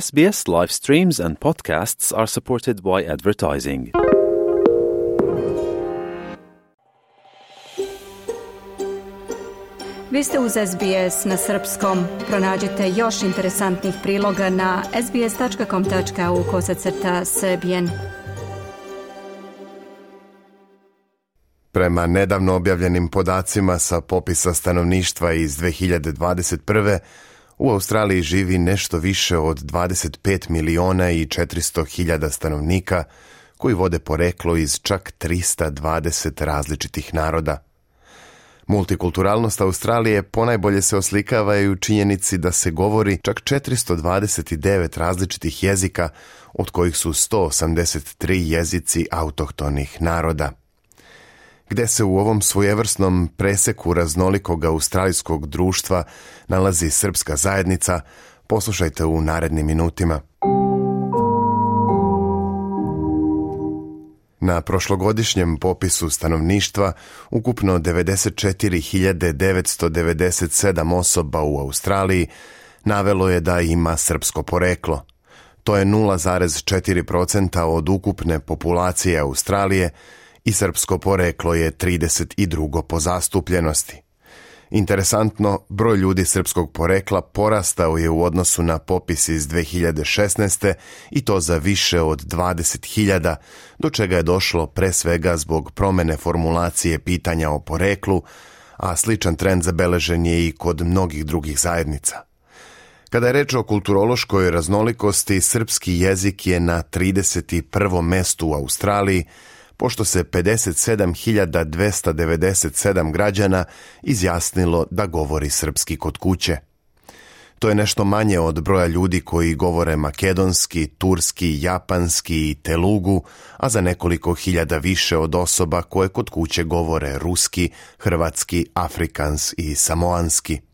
SBS live streams and podcasts are supported by advertising. Vi ste uz SBS na srpskom. Pronađite još interesantnih priloga na sbs.com.au kosacrta srbijen. Prema nedavno objavljenim podacima sa popisa stanovništva iz 2021. u Australiji živi nešto više od 25 miliona i 400 hiljada stanovnika koji vode poreklo iz čak 320 različitih naroda. Multikulturalnost Australije ponajbolje se oslikava i u činjenici da se govori čak 429 različitih jezika, od kojih su 183 jezici autohtonih naroda. Gde se u ovom svojevrsnom preseku raznolikog australijskog društva nalazi srpska zajednica, poslušajte u narednim minutima. Na prošlogodišnjem popisu stanovništva ukupno 94.997 osoba u Australiji navelo je da ima srpsko poreklo. To je 0,4% od ukupne populacije Australije i srpsko poreklo je 32. po zastupljenosti. Interesantno, broj ljudi srpskog porekla porastao je u odnosu na popis iz 2016. i to za više od 20.000, do čega je došlo pre svega zbog promene formulacije pitanja o poreklu, a sličan trend zabeležen je i kod mnogih drugih zajednica. Kada je reč o kulturološkoj raznolikosti, srpski jezik je na 31. mestu u Australiji, pošto se 57.297 građana izjasnilo da govori srpski kod kuće. To je nešto manje od broja ljudi koji govore makedonski, turski, japanski i telugu, a za nekoliko hiljada više od osoba koje kod kuće govore ruski, hrvatski, afrikans i samoanski.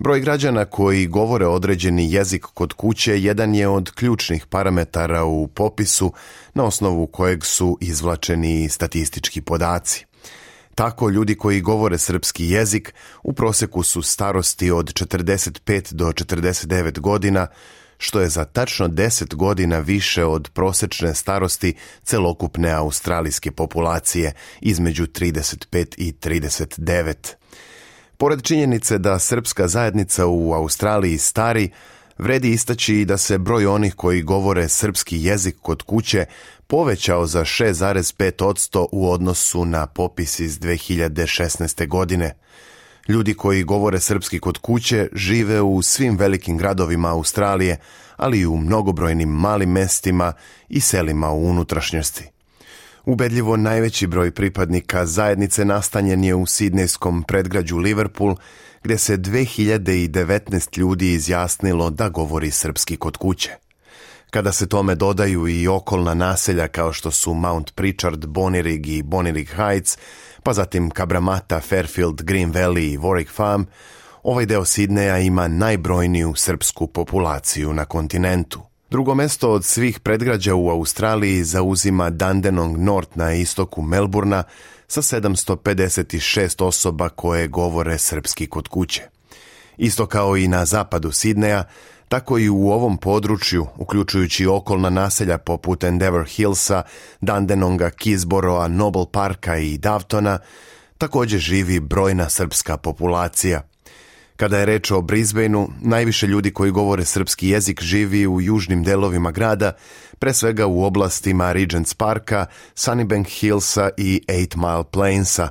Broj građana koji govore određeni jezik kod kuće jedan je od ključnih parametara u popisu na osnovu kojeg su izvlačeni statistički podaci. Tako ljudi koji govore srpski jezik u proseku su starosti od 45 do 49 godina, što je za tačno 10 godina više od prosečne starosti celokupne australijske populacije između 35 i 39. Pored činjenice da srpska zajednica u Australiji stari, vredi istaći i da se broj onih koji govore srpski jezik kod kuće povećao za 6,5% u odnosu na popis iz 2016. godine. Ljudi koji govore srpski kod kuće žive u svim velikim gradovima Australije, ali i u mnogobrojnim malim mestima i selima u unutrašnjosti. Ubedljivo najveći broj pripadnika zajednice nastanjen je u sidnejskom predgrađu Liverpool, gde se 2019 ljudi izjasnilo da govori srpski kod kuće. Kada se tome dodaju i okolna naselja kao što su Mount Pritchard, Bonirig i Bonirig Heights, pa zatim Kabramata, Fairfield, Green Valley i Warwick Farm, ovaj deo Sidneja ima najbrojniju srpsku populaciju na kontinentu. Drugo mesto od svih predgrađa u Australiji zauzima Dandenong North na istoku Melburna sa 756 osoba koje govore srpski kod kuće. Isto kao i na zapadu Sidneja, tako i u ovom području, uključujući okolna naselja poput Endeavour Hillsa, Dandenonga, Kisboroa, Noble Parka i Davtona, također živi brojna srpska populacija – Kada je reč o Brisbaneu, najviše ljudi koji govore srpski jezik živi u južnim delovima grada, pre svega u oblastima Regents Parka, Sunnybank Hillsa i Eight Mile Plainsa.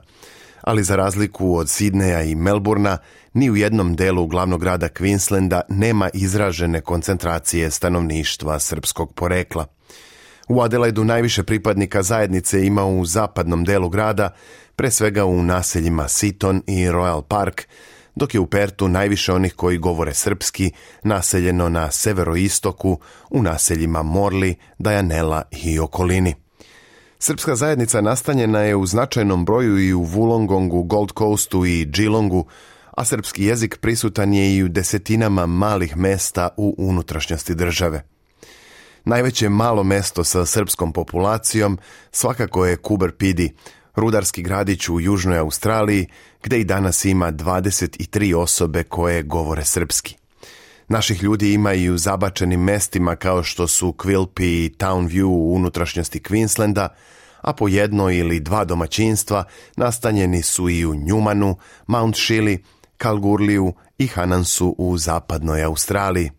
Ali za razliku od Sidneja i Melburna, ni u jednom delu glavnog grada Queenslanda nema izražene koncentracije stanovništva srpskog porekla. U Adelaidu najviše pripadnika zajednice ima u zapadnom delu grada, pre svega u naseljima Seaton i Royal Park, dok je u Pertu najviše onih koji govore srpski, naseljeno na severoistoku, u naseljima Morli, Dajanela i okolini. Srpska zajednica nastanjena je u značajnom broju i u Wollongongu, Gold Coastu i Geelongu, a srpski jezik prisutan je i u desetinama malih mesta u unutrašnjosti države. Najveće malo mesto sa srpskom populacijom svakako je Kuber Pidi, rudarski gradić u Južnoj Australiji, gde i danas ima 23 osobe koje govore srpski. Naših ljudi ima i u zabačenim mestima kao što su Quilpie i Townview u unutrašnjosti Queenslanda, a po jedno ili dva domaćinstva nastanjeni su i u Njumanu, Mount Shilly, Kalgurliju i Hanansu u zapadnoj Australiji.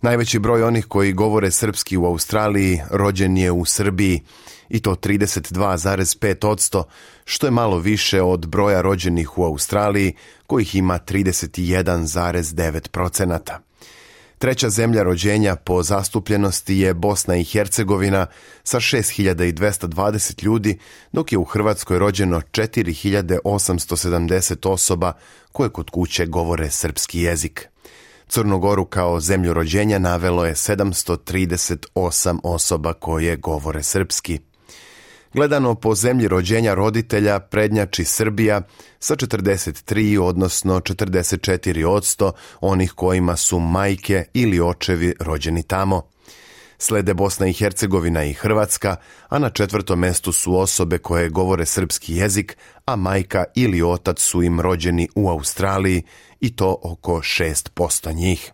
Najveći broj onih koji govore srpski u Australiji rođen je u Srbiji i to 32,5%, što je malo više od broja rođenih u Australiji, kojih ima 31,9%. Treća zemlja rođenja po zastupljenosti je Bosna i Hercegovina sa 6220 ljudi, dok je u Hrvatskoj rođeno 4870 osoba koje kod kuće govore srpski jezik. Crnogoru kao zemlju rođenja navelo je 738 osoba koje govore srpski. Gledano po zemlji rođenja roditelja prednjači Srbija sa 43, odnosno 44 odsto onih kojima su majke ili očevi rođeni tamo. Slede Bosna i Hercegovina i Hrvatska, a na četvrtom mestu su osobe koje govore srpski jezik, a majka ili otac su im rođeni u Australiji i to oko 6% njih.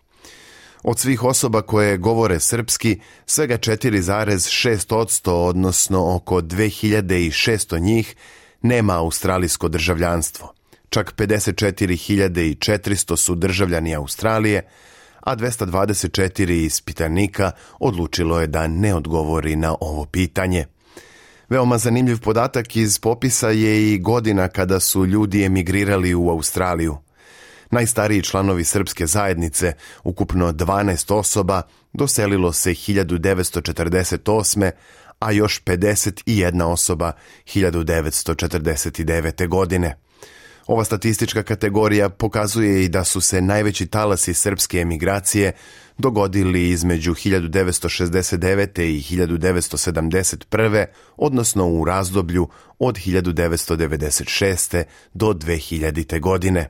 Od svih osoba koje govore srpski, svega 4,6%, odnosno oko 2600 njih, nema australijsko državljanstvo. Čak 54.400 su državljani Australije, a 224 ispitanika odlučilo je da ne odgovori na ovo pitanje. Veoma zanimljiv podatak iz popisa je i godina kada su ljudi emigrirali u Australiju. Najstariji članovi srpske zajednice, ukupno 12 osoba, doselilo se 1948. a još 51 osoba 1949. godine. Ova statistička kategorija pokazuje i da su se najveći talasi srpske emigracije dogodili između 1969. i 1971. odnosno u razdoblju od 1996. do 2000. godine.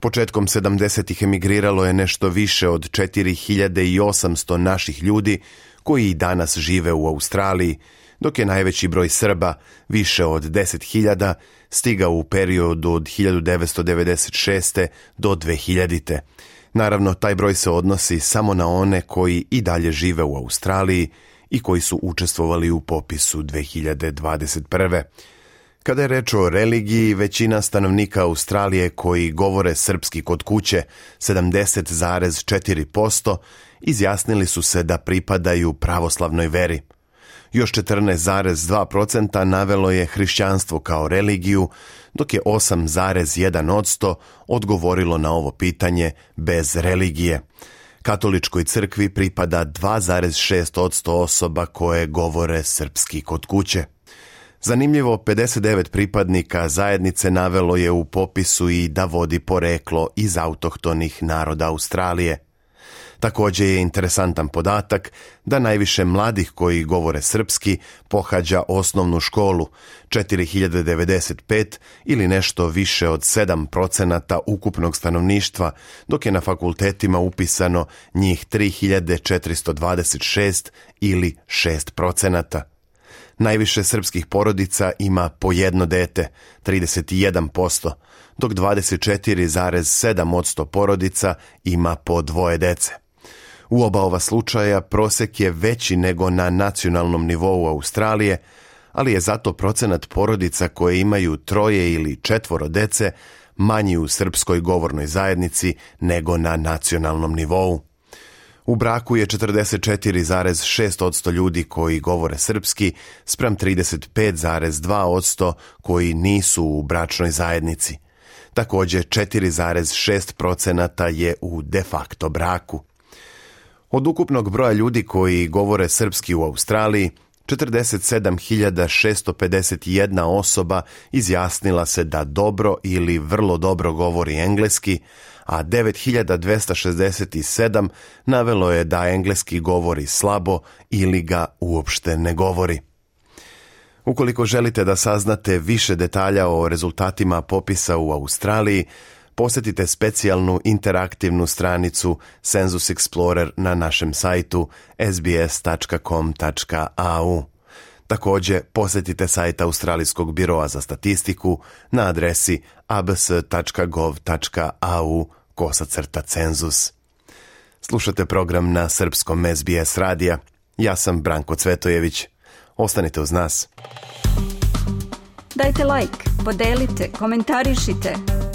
Početkom 70-ih emigriralo je nešto više od 4800 naših ljudi koji i danas žive u Australiji, dok je najveći broj Srba, više od 10.000, stigao u periodu od 1996. do 2000. Naravno, taj broj se odnosi samo na one koji i dalje žive u Australiji i koji su učestvovali u popisu 2021. Kada je reč o religiji, većina stanovnika Australije koji govore srpski kod kuće, 70,4%, izjasnili su se da pripadaju pravoslavnoj veri. Još 14,2% navelo je hrišćanstvo kao religiju, dok je 8,1% odgovorilo na ovo pitanje bez religije. Katoličkoj crkvi pripada 2,6% osoba koje govore srpski kod kuće. Zanimljivo, 59 pripadnika zajednice navelo je u popisu i da vodi poreklo iz autohtonih naroda Australije. Također je interesantan podatak da najviše mladih koji govore srpski pohađa osnovnu školu, 4095 ili nešto više od 7 procenata ukupnog stanovništva, dok je na fakultetima upisano njih 3426 ili 6 procenata. Najviše srpskih porodica ima po jedno dete, 31%, dok 24,7% porodica ima po dvoje dece. U oba ova slučaja prosek je veći nego na nacionalnom nivou Australije, ali je zato procenat porodica koje imaju troje ili četvoro dece manji u srpskoj govornoj zajednici nego na nacionalnom nivou. U braku je 44,6% ljudi koji govore srpski, sprem 35,2% koji nisu u bračnoj zajednici. Također 4,6% je u de facto braku. Od ukupnog broja ljudi koji govore srpski u Australiji, 47.651 osoba izjasnila se da dobro ili vrlo dobro govori engleski, a 9267 navelo je da engleski govori slabo ili ga uopšte ne govori. Ukoliko želite da saznate više detalja o rezultatima popisa u Australiji, posjetite specijalnu interaktivnu stranicu Census Explorer na našem sajtu sbs.com.au. Također, posjetite sajt Australijskog biroa za statistiku na adresi abs.gov.au kosacrta cenzus. Slušate program na srpskom SBS radija. Ja sam Branko Cvetojević. Ostanite uz nas. Dajte like, podelite, komentarišite.